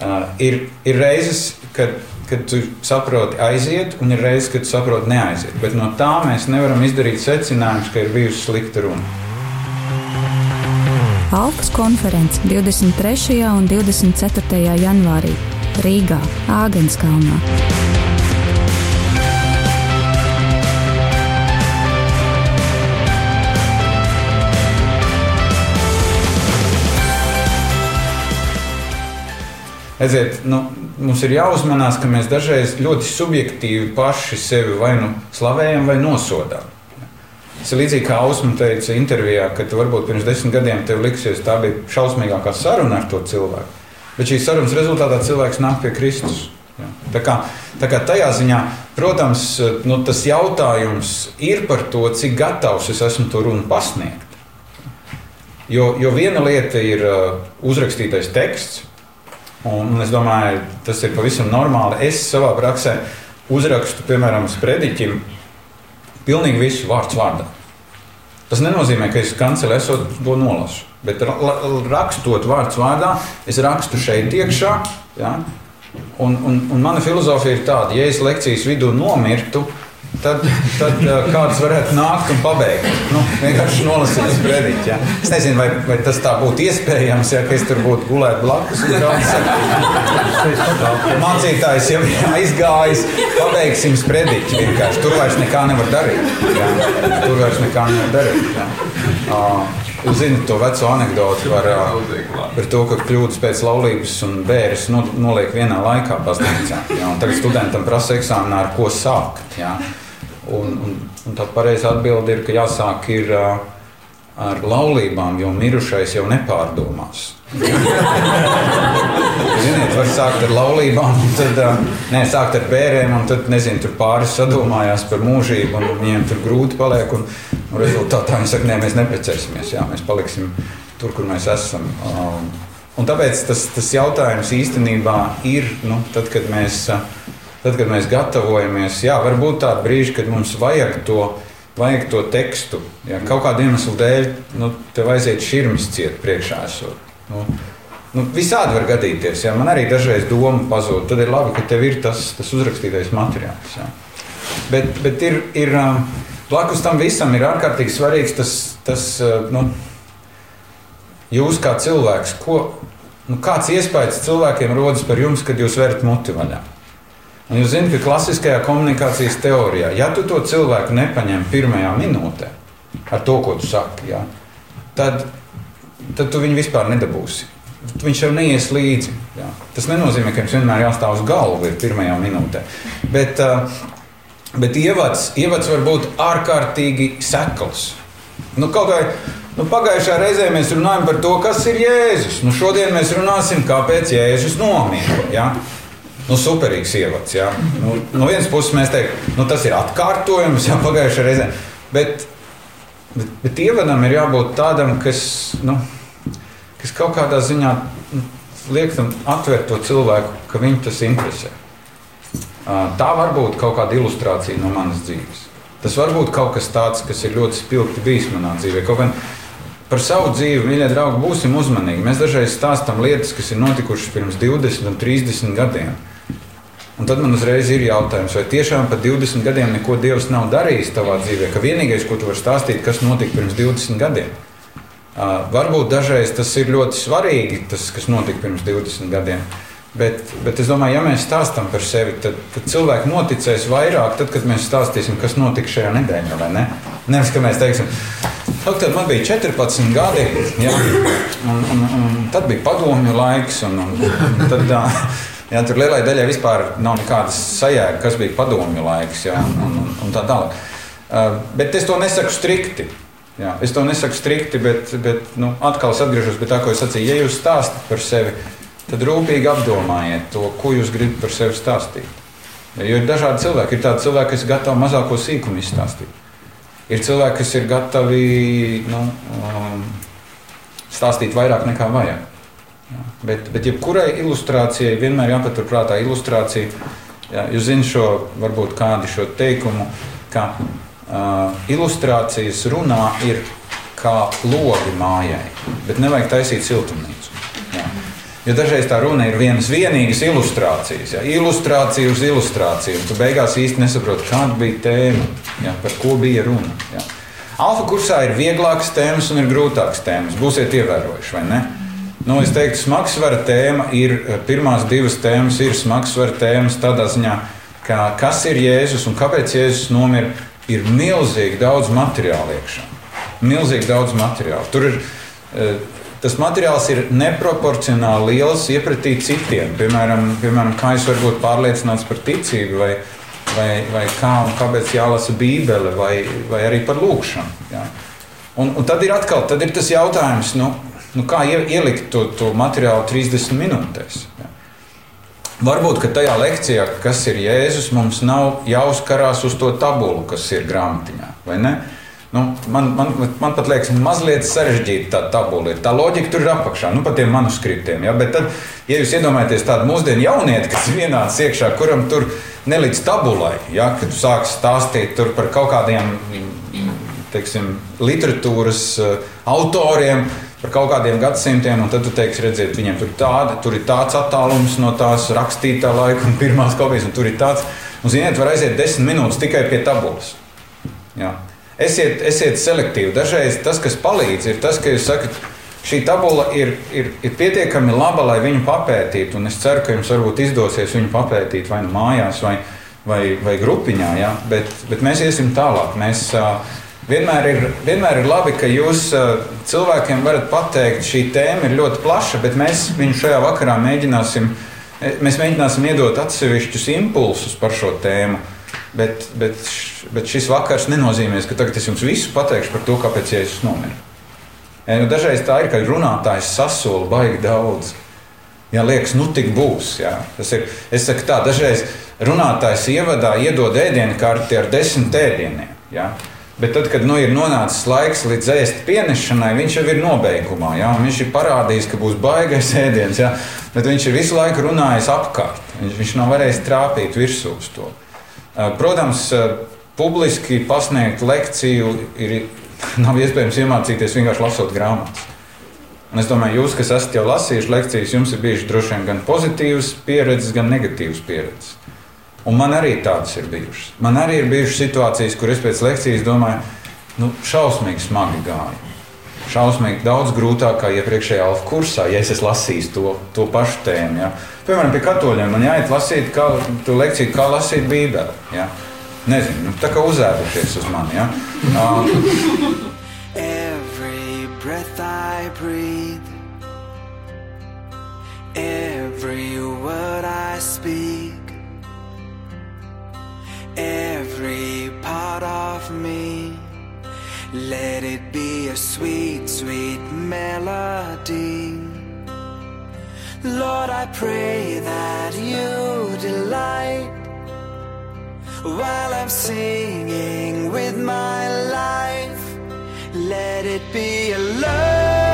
Uh, ir, ir reizes, kad, kad tu saproti aiziet, un ir reizes, kad tu saproti neaiziet. Bet no tā mēs nevaram izdarīt secinājumus, ka ir bijusi slikta runa. Alfas konferences 23. un 24. janvārī Rīgā, Āgenskalnā. Eziet, nu, mums ir jāuzmanās, ka mēs dažreiz ļoti subjektīvi paši sevi vai nu slavējam, vai nosodām. Tas ir līdzīgi kā Ausma teica intervijā, ka varbūt pirms desmit gadiem tev liksies, tā bija šausmīgākā saruna ar to cilvēku. Bet šīs sarunas rezultātā cilvēks nāk pie Kristus. Ja. Tā, kā, tā kā tajā ziņā, protams, nu, tas jautājums ir par to, cik gatavs es esmu to runu pasniegt. Jo, jo viena lieta ir uh, uzrakstītais teksts, Un, un es domāju, tas ir pavisam normāli. Es savā praksē uzrakstu, piemēram, sprediķim, pilnīgi visu vārdu vārdā. Tas nenozīmē, ka es kancelē esot to nolasu. Bet rakstot vārdu vārdā, es rakstu šeit iekšā. Ja? Un, un, un mana filozofija ir tāda, ja es lekcijas vidū nomirtu, tad, tad kāds varētu nākt un pabeigt. Nu, vienkārši nolasīt sprediķi. Ja. Es nezinu, vai, vai tas tā būtu iespējams, ja es tur būtu gulēt blakus. Mācītājs jau ir aizgājis, pabeigsim sprediķi vienkārši. Tur vairs nekā nevar darīt. Ja. Tur vairs nekā nevar darīt. Ja. Uh, Jūs zināt to veco anekdoti par, par to, ka kļūdas pēc laulības un bērns noliek vienā laikā baznīcā. Ja, tagad studentam prasa eksāmenā, ar ko sākt. Ja. Un, un, un tā pareizā atbilde ir, ka jāsāk ir, ar laulībām, jo mirušais jau nepārdomās. Ziniet, var sākt ar laulībām, tad nē, sākt ar bērniem, un tad nezinu, tur pāris sadomājās par mūžību, un viņiem tur grūti paliek. Un, un rezultātā viņi saka, nē, mēs neprecēsimies, jā, mēs paliksim tur, kur mēs esam. Un tāpēc tas, tas jautājums īstenībā ir, nu, tad, kad mēs tad, kad mēs gatavojamies, jā, var būt tādi brīži, kad mums vajag to, vajag to tekstu. Jā, kaut kāda iemesla dēļ nu, tev aiziet šurmas ciet priekšā. Esot. Nu, nu, visādi var gadīties. Jā. Man arī dažreiz doma pazūd. Tad ir labi, ka tev ir tas, tas uzrakstītais materiāls. Jā. Bet, bet ir, ir um, blakus tam visam ir ārkārtīgi svarīgs tas, tas uh, nu, jūs kā cilvēks, ko, nu, kāds iespējas cilvēkiem rodas par jums, kad jūs verat muti vaļā. Un jūs zināt, ka klasiskajā komunikācijas teorijā, ja tu to cilvēku nepaņem pirmajā minūtē ar to, ko tu saki, ja, tad, tad tu viņu vispār nedabūsi. Viņš jau neies līdzi. Jā. Tas nenozīmē, ka jums vienmēr jāstāv uz galva pirmajā minūtē. Bet, bet ievads, ievads var būt ārkārtīgi sekls. Nu, kaut kā nu, pagājušā reizē mēs runājam par to, kas ir Jēzus. Nu, šodien mēs runāsim, kāpēc Jēzus nomira. Ja? Nu, superīgs ievads. Ja? Nu, no vienas puses mēs teiktu, nu, tas ir atkārtojums jau pagājušajā reizē. Bet, bet, bet ievadam ir jābūt tādam, kas. Nu, kas kaut kādā ziņā nu, liek tam atvērt to cilvēku, ka viņu tas interesē. Tā var būt kaut kāda ilustrācija no manas dzīves. Tas var būt kaut kas tāds, kas ir ļoti spilgti bijis manā dzīvē. Kaut gan par savu dzīvi, mīļie draugi, būsim uzmanīgi. Mēs dažreiz stāstām lietas, kas ir notikušas pirms 20 un 30 gadiem. Un tad man uzreiz ir jautājums, vai tiešām par 20 gadiem neko Dievs nav darījis tavā dzīvē, ka vienīgais, ko tu vari stāstīt, kas notika pirms 20 gadiem, Varbūt dažreiz tas ir ļoti svarīgi, tas, kas notika pirms 20 gadiem. Bet, bet es domāju, ja mēs stāstām par sevi, tad, tad cilvēki noticēs vairāk, tad, kad mēs stāstīsim, kas notika šajā nedēļā. Ne? Nevis, ka mēs teiksim, tad man bija 14 gadi, ja, un, un, un tad bija padomju laiks. Un, un, un tad, jā, tur lielai daļai vispār nav nekādas sajēga, kas bija padomju laiks ja, un, un, un tā tālāk. Bet es to nesaku strikti. Jā, es to nesaku strikti, bet, bet nu, atkal es atgriežos pie tā, ko es sacīju. Ja jūs stāstat par sevi, tad rūpīgi apdomājiet to, ko jūs gribat par sevi stāstīt. Jo ir dažādi cilvēki. Ir tādi cilvēki, kas ir gatavi mazāko sīkumu izstāstīt. Ir cilvēki, kas ir gatavi nu, um, stāstīt vairāk nekā vajag. Jā. Bet, bet jebkurai ilustrācijai vienmēr jāpaturprātā ilustrācija. Jā, jūs zināt šo, varbūt kādu šo teikumu, ka uh, ilustrācijas runā ir kā logi mājai, bet nevajag taisīt siltumnīcu. Jā. Jo dažreiz tā runa ir vienas vienīgas ilustrācijas, jā. ilustrācija uz ilustrāciju. Tu beigās īsti nesaproti, kāda bija tēma, jā, par ko bija runa. Jā. Alfa kursā ir vieglākas tēmas un ir grūtākas tēmas. Būsiet ievērojuši, vai ne? Nu, es teiktu, smagsvara tēma ir, pirmās divas tēmas ir smagsvara tēmas tādā ziņā, ka kas ir Jēzus un kāpēc Jēzus nomira ir milzīgi daudz materiālu iekšā. Milzīgi daudz materiālu. Tur ir, e, tas materiāls ir neproporcionāli liels iepratī citiem. Piemēram, piemēram kā es varu būt pārliecināts par ticību, vai, vai, vai kā un kāpēc jālasa Bībele, vai, vai arī par lūgšanu. Ja? Un, un tad ir atkal tad ir tas jautājums, nu, nu kā ielikt to, to materiālu 30 minūtēs. Ja? Varbūt tajā lekcijā, kas ir Jēzus, mums nav jāuzkarās uz to tabulu, kas ir grāmatiņā. Nu, man, man, man pat liekas, mazliet sarežģīta tā tabula. Tā loģika tur ir apakšā, nu, pa tiem manuskriptiem. Ja? Bet tad, ja jūs iedomājaties tādu mūsdienu jaunieti, kas vienāds iekšā, kuram tur nelīdz tabulai, ja? kad sāks stāstīt par kaut kādiem teiksim, literatūras uh, autoriem, par kaut kādiem gadsimtiem, un tad tu teiksi, redziet, viņiem tur, tāda, tur ir tāds attālums no tās rakstītā laika un pirmās kopijas, un tur ir tāds. Un, ziniet, var aiziet desmit minūtes tikai pie tabulas. Jā. Esiet, esiet selektīvi. Dažreiz tas, kas palīdz, ir tas, ka jūs sakat, šī tabula ir, ir, ir pietiekami laba, lai viņu papētītu. Un es ceru, ka jums varbūt izdosies viņu papētīt vai nu mājās, vai, vai, vai grupiņā. Ja? Bet, bet mēs iesim tālāk. Mēs, uh, Vienmēr ir, vienmēr ir labi, ka jūs uh, cilvēkiem varat pateikt, šī tēma ir ļoti plaša, bet mēs viņu šajā vakarā mēģināsim, e, mēs mēģināsim iedot atsevišķus impulsus par šo tēmu. Bet, bet, bet šis vakars nenozīmē, ka tagad es jums visu pateikšu par to, kāpēc Jēzus nomira. Ja, nu, dažreiz tā ir, ka runātājs sasola baigi daudz. Jā, liekas, nu tik būs. Jā. Tas ir, es saku tā, dažreiz runātājs ievadā iedod ēdienu karti ar desmit ēdieniem. Jā. Bet tad, kad nu, ir nonācis laiks līdz ēst pienešanai, viņš jau ir nobeigumā. Ja? Viņš ir parādījis, ka būs baigais ēdiens, ja? bet viņš ir visu laiku runājis apkārt. Viņš, viņš nav varējis trāpīt virsū uz to. Protams, publiski pasniegt lekciju ir, nav iespējams iemācīties vienkārši lasot grāmatas. Un es domāju, jūs, kas esat jau lasījuši lekcijas, jums ir bijušas droši vien gan pozitīvas pieredzes, gan negatīvas pieredzes. Un man arī tādas ir bijušas. Man arī ir bijušas situācijas, kur es pēc lekcijas domāju, nu, šausmīgi smagi gāja. Šausmīgi daudz grūtāk kā iepriekšējā alfa kursā, ja es lasījis to, to pašu tēmu. Ja. Piemēram, pie katoļiem man jāiet lasīt, kā, lekciju, kā lasīt Bībeli. Ja. Nezinu, nu, tā kā uzēdušies uz mani. Ja. Uh, Every breath I breathe, every word I speak, every part of me, let it be a sweet, sweet melody. Lord, I pray that you delight while I'm singing with my life. Let it be a love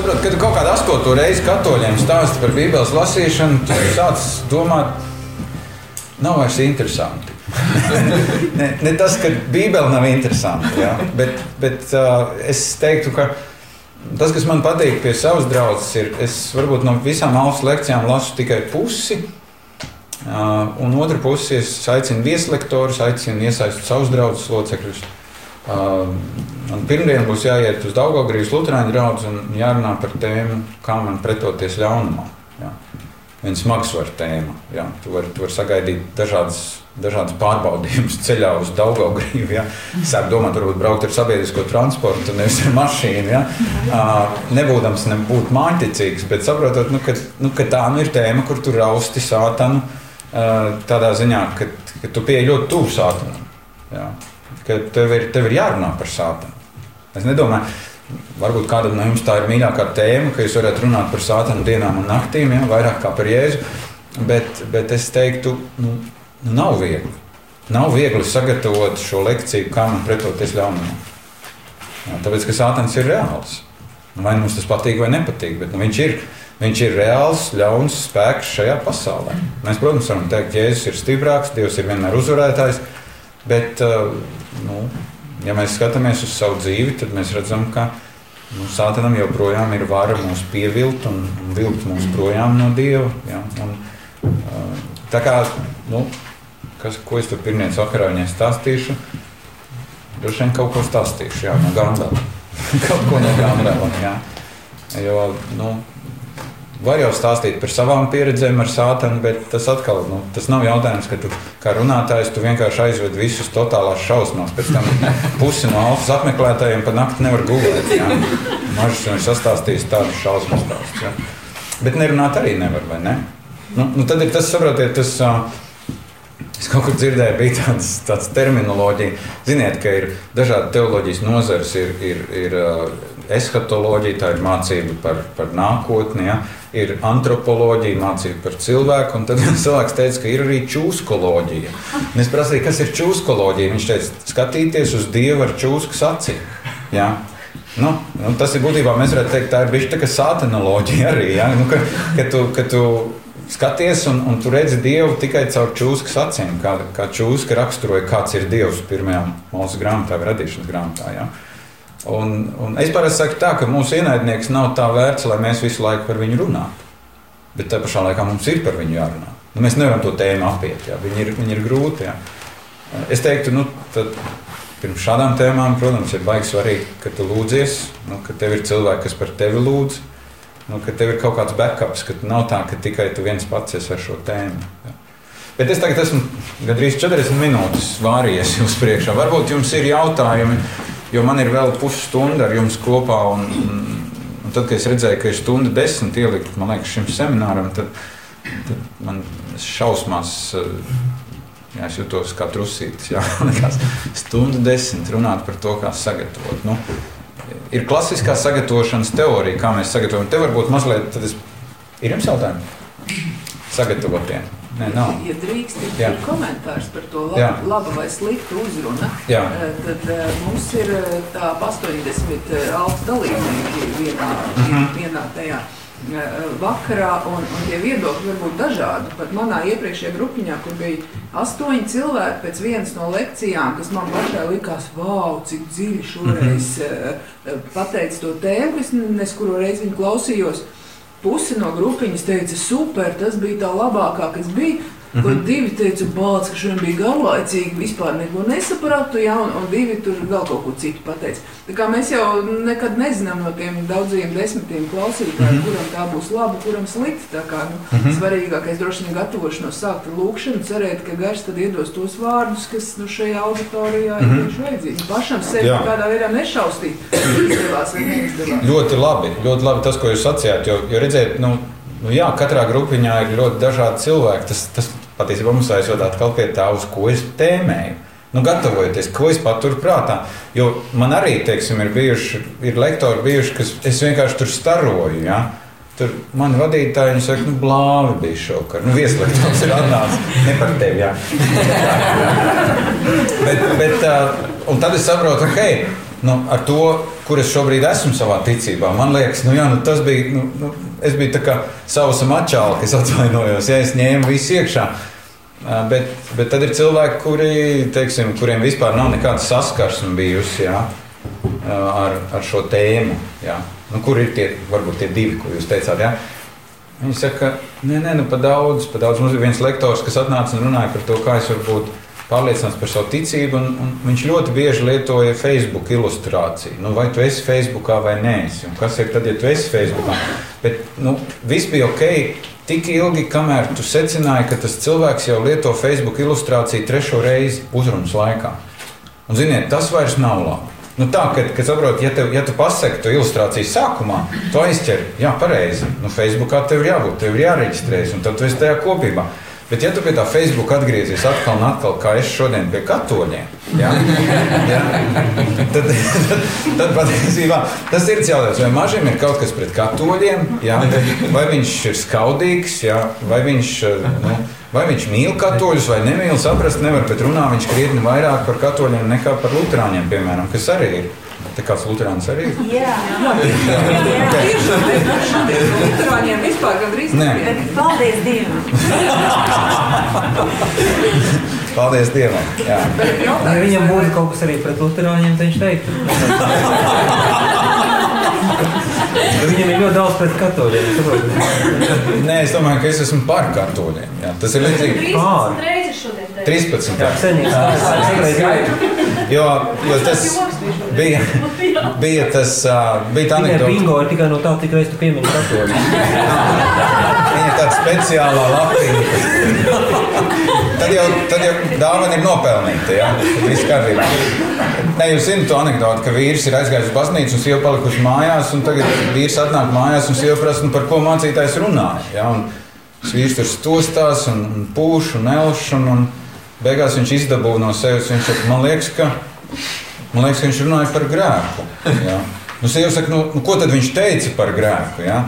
Saprotu, kad tu kaut kādā astoto reizi katoļiem stāsti par Bībeles lasīšanu, tu sāc domāt, nav vairs interesanti. ne, ne tas, ka Bībele nav interesanta, ja? bet, bet uh, es teiktu, ka tas, kas man patīk pie savas draudzes, ir, es varbūt no visām alfa lekcijām lasu tikai pusi. Uh, un otra pusi es aicinu vieslektorus, aicinu iesaistīt savus draugus locekļus. Uh, man pirmdien būs jāiet uz Daugaugrības Lutāņu draugu un jārunā par tēmu, kā man pretoties ļaunumam. Ja. Viena smagsvara tēma. Ja. Tu vari var sagaidīt dažādas, dažādas pārbaudījumus ceļā uz Daugaugrību. Ja. Sāk domāt, varbūt braukt ar sabiedrisko transportu, nevis ar mašīnu. Ja. Uh, nebūdams nebūt māņķicīgs, bet saprotot, nu, ka, nu, ka tā nu ir tēma, kur tu rausti sātanu uh, tādā ziņā, ka, ka tu pieeji ļoti tuvu sātanam. Ja ka tev ir, tev ir jārunā par sāpēm. Es nedomāju, varbūt kādam no jums tā ir mīļākā tēma, ka jūs varat runāt par sāpēm dienām un naktīm, ja, vairāk kā par jēzu. Bet, bet es teiktu, nu, nu nav viegli. Nav viegli sagatavot šo lekciju, kā man pretoties ļaunumam. Tāpēc, ka sāpēns ir reāls. Vai nu mums tas patīk vai nepatīk, bet nu, viņš ir. Viņš ir reāls, ļauns spēks šajā pasaulē. Mēs, protams, varam teikt, ka Jēzus ir stiprāks, Dievs ir vienmēr uzvarētājs. Bet, nu, ja mēs skatāmies uz savu dzīvi, tad mēs redzam, ka nu, Sātanam joprojām ir vara mūs pievilt un, un vilkt mūs projām no Dieva. Ja? Un, tā kā, nu, kas, ko es tur pirmdienas vakarā viņai stāstīšu, droši vien kaut ko stāstīšu jā, no Gandala. kaut ko no Gandala. Jo, nu, Var jau stāstīt par savām pieredzēm ar sātanu, bet tas atkal nu, tas nav jautājums, ka tu kā runātājs tu vienkārši aizved visus totālās šausmās. Pēc tam pusi no alfas apmeklētājiem pa nakti nevar gulēt. Mažs viņš sastāstījis tādu šausmu stāstu. Ja? Bet nerunāt arī nevar, vai ne? Nu, nu tad ir tas, saprotiet, tas. Uh, Es kaut kur dzirdēju, bija tāds, tāds terminoloģija. Ziniet, ka ir dažādi teoloģijas nozares, ir, ir, ir uh, eskatoloģija, tā ir mācība par, par nākotni, ja? Ir antropoloģija, mācība par cilvēku, un tad cilvēks teica, ka ir arī čūskoloģija. Un es prasīju, kas ir čūskoloģija. Viņš teica, skatīties uz dievu ar čūskas acīm. Ja? Nu, nu, tas ir būtībā, mēs varētu teikt, tā ir bijusi tā kā sātanoloģija arī. Ja? Nu, ka, ka tu, ka tu skaties un, un tu redzi Dievu tikai caur čūskas acīm, kā, kā čūska raksturoja, kāds ir Dievs pirmajā mūsu grāmatā, radīšanas grāmatā. Ja? Un, un es parasti saku tā, ka mūsu ienaidnieks nav tā vērts, lai mēs visu laiku par viņu runātu. Bet tajā pašā laikā mums ir par viņu jārunā. Nu, mēs nevaram to tēmu apiet, ja? viņi, ir, viņi ir grūti. Ja? Es teiktu, nu, tad, pirms šādām tēmām, protams, ir baigi svarīgi, ka tu lūdzies, nu, ka tev ir cilvēki, kas par tevi lūdz nu, ka tev ir kaut kāds backups, ka nav tā, ka tikai tu viens pats esi ar šo tēmu. Ja. Bet es tagad esmu gandrīz 40 minūtes vārījies jums priekšā. Varbūt jums ir jautājumi, jo man ir vēl pusstunda ar jums kopā. Un, un, un tad, kad es redzēju, ka ir stunda desmit ielikt liekas, šim semināram, tad, tad man šausmās. Jā, es jutos kā trusītis. Jā, stundu desmit runāt par to, kā sagatavot. Nu, ir klasiskā sagatavošanas teorija, kā mēs sagatavojam. Te varbūt mazliet, tad es... ir jums jautājumi? Sagatavotiem. Nē, nav. Ja drīkst, ir komentārs par to lab, laba vai slikta uzruna. Jā. Tad mums ir tā 80 augsts dalībnieki vienā, mm -hmm. vienā tajā. vakarā, un, un tie viedokļi var būt dažādi. Pat manā iepriekšējā grupiņā, kur bija astoņi cilvēki pēc vienas no lekcijām, kas man pašai likās, wow, cik dziļi šoreiz uh, pateica to tēmu, es nes kuru reizi viņu klausījos. Pusi no grupiņas teica, super, tas bija tā labākā, kas bija. Mm -hmm. Divi teica, bācis, ka šodien bija garlaicīgi, vispār neko nesapratu, ja, un, un divi tur vēl kaut ko citu pateica. Tā kā mēs jau nekad nezinām no tiem daudziem desmitiem klausītājiem, mm -hmm. kuram tā būs laba, kuram slikti. Tā kā nu, mm -hmm. svarīgākais droši vien gatavošanos sākt ar lūkšanu, cerēt, ka gars tad iedos tos vārdus, kas nu, šajā auditorijā mm -hmm. ir vajadzīgi. Pašam sevi Jā. kādā veidā nešaustīt, izdevās vai neizdevās. Ļoti labi, ļoti labi tas, ko jūs sacījāt, jo, jo redzēt, nu, Nu, jā, katrā grupiņā ir ļoti dažādi cilvēki. Tas, tas patiesībā mums aizved atkal pie tā, uz ko es tēmēju. Nu, gatavojoties, ko es paturu prātā. Jo man arī, teiksim, ir bijuši, ir lektori bijuši, kas es vienkārši tur staroju. Ja? Tur man vadītāji viņi saka, nu, blāvi bija šovakar. Nu, vieslektors ir atnācis. Ne par tevi, jā. bet, bet, un tad es saprotu, ok, nu, ar to, kur es šobrīd esmu savā ticībā, man liekas, nu, jā, nu, tas bija, nu, nu, es biju tā kā savs mačāls, kas atvainojos, ja es ņēmu visu iekšā. Bet, bet tad ir cilvēki, kuri, teiksim, kuriem vispār nav nekāda saskarsme bijusi jā, ar, ar šo tēmu. Jā. Nu, kur ir tie, varbūt tie divi, ko jūs teicāt? Jā? Viņi saka, nē, nē, nu, pa daudz, pa daudz. Mums ir viens lektors, kas atnāca un runāja par to, kā es varu būt pārliecināts par savu ticību. Un, un viņš ļoti bieži lietoja Facebook ilustrāciju. Nu, vai tu esi Facebookā vai nē, un kas ir tad, ja tu esi Facebookā? Bet nu, viss bija ok tik ilgi, kamēr tu secināji, ka tas cilvēks jau lieto Facebook ilustrāciju trešo reizi uzrunas laikā. Un, ziniet, tas vairs nav labi. Nu tā, kad, kad saproti, ja, tev, ja tu pasaki to ilustrāciju sākumā, tu aizķer, jā, pareizi. Nu, Facebookā tev ir jābūt, tev ir jāreģistrējas, un tad tu esi tajā kopībā. Bet, ja tu pie tā Facebook atgriezies atkal un atkal, kā es šodien pie katoļiem, ja, ja, tad, tad, tad patiesībā tas ir jautājums, vai mažiem ir kaut kas pret katoļiem, ja, vai viņš ir skaudīgs, ja, vai viņš. Nu, Vai viņš mīl katoļus vai nemīl, saprast nevar, bet runā viņš krietni vairāk par katoļiem nekā par luterāņiem, piemēram, kas arī ir. Tā kāds Lutāns arī ir? Jā, jā. Lutāņiem vispār gandrīz nē. Paldies Dievam! Paldies Dievam! Jā. Ja viņam būtu kaut kas arī pret Lutāņiem, tad viņš teiktu. Viņam ir ļoti daudz pret katoļiem. Nē, es domāju, ka es esmu par katoļiem. Jā, tas ir līdzīgi. 13 reizes šodien. 13. Jā, senīgi. Jo, jo tas bija, bija tas, bija tā anekdote. Bingo ir tikai no tā, cik reiz tu piemini katoļu. Viņa tāda speciālā lapiņa. Tad jau, tad jau dāvana ir nopelnīta, ja? Tad viss kārtībā. Nē, jūs zināt to anekdoti, ka vīrs ir aizgājis uz baznīcu un sieva palikusi mājās, un tagad vīrs atnāk mājās un sieva prasa, nu, par ko mācītājs runāja. Ja? Un vīrs tur stostās un, un pūš un elš, un, un beigās viņš izdabūja no sevis, viņš saka, man liekas, ka, man liekas, ka viņš runāja par grēku. Ja? Nu, sieva saka, nu, nu, ko tad viņš teica par grēku? Ja?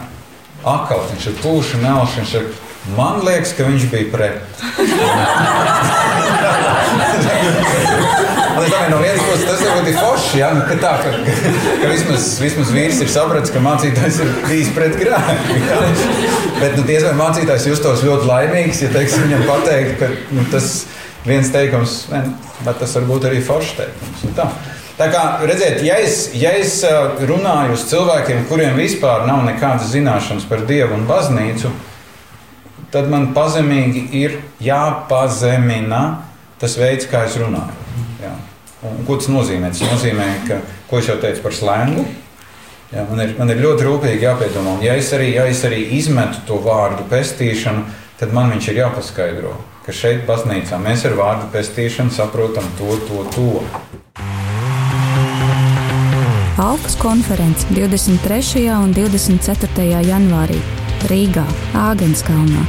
Akal, viņš ir pūš un elš, viņš saka, man liekas, ka viņš bija pret. Es domāju, no vienas puses tas ir ļoti forši, ja? nu, ka, tā, ka, ka vismaz, vismaz vīrs ir sapratis, ka mācītājs ir bijis pret grēku. Ja? Bet nu, diez vai mācītājs justos ļoti laimīgs, ja teiksim, viņam pateikt, ka nu, tas viens teikums, bet tas var būt arī foršs teikums. Tā. Tā kā redziet, ja es, ja es runāju uz cilvēkiem, kuriem vispār nav nekādas zināšanas par Dievu un baznīcu, tad man pazemīgi ir jāpazemina tas veids, kā es runāju. Un, ko tas nozīmē? Tas nozīmē, ka, ko es jau teicu par slēngu, jā, man, ir, man ir ļoti rūpīgi jāpiedomā. Un ja es, arī, ja es arī izmetu to vārdu pestīšanu, tad man viņš ir jāpaskaidro, ka šeit, baznīcā, mēs ar vārdu pestīšanu saprotam to, to, to. Alpas konferences 23. un 24. janvārī Rīgā, Āgenskalnā.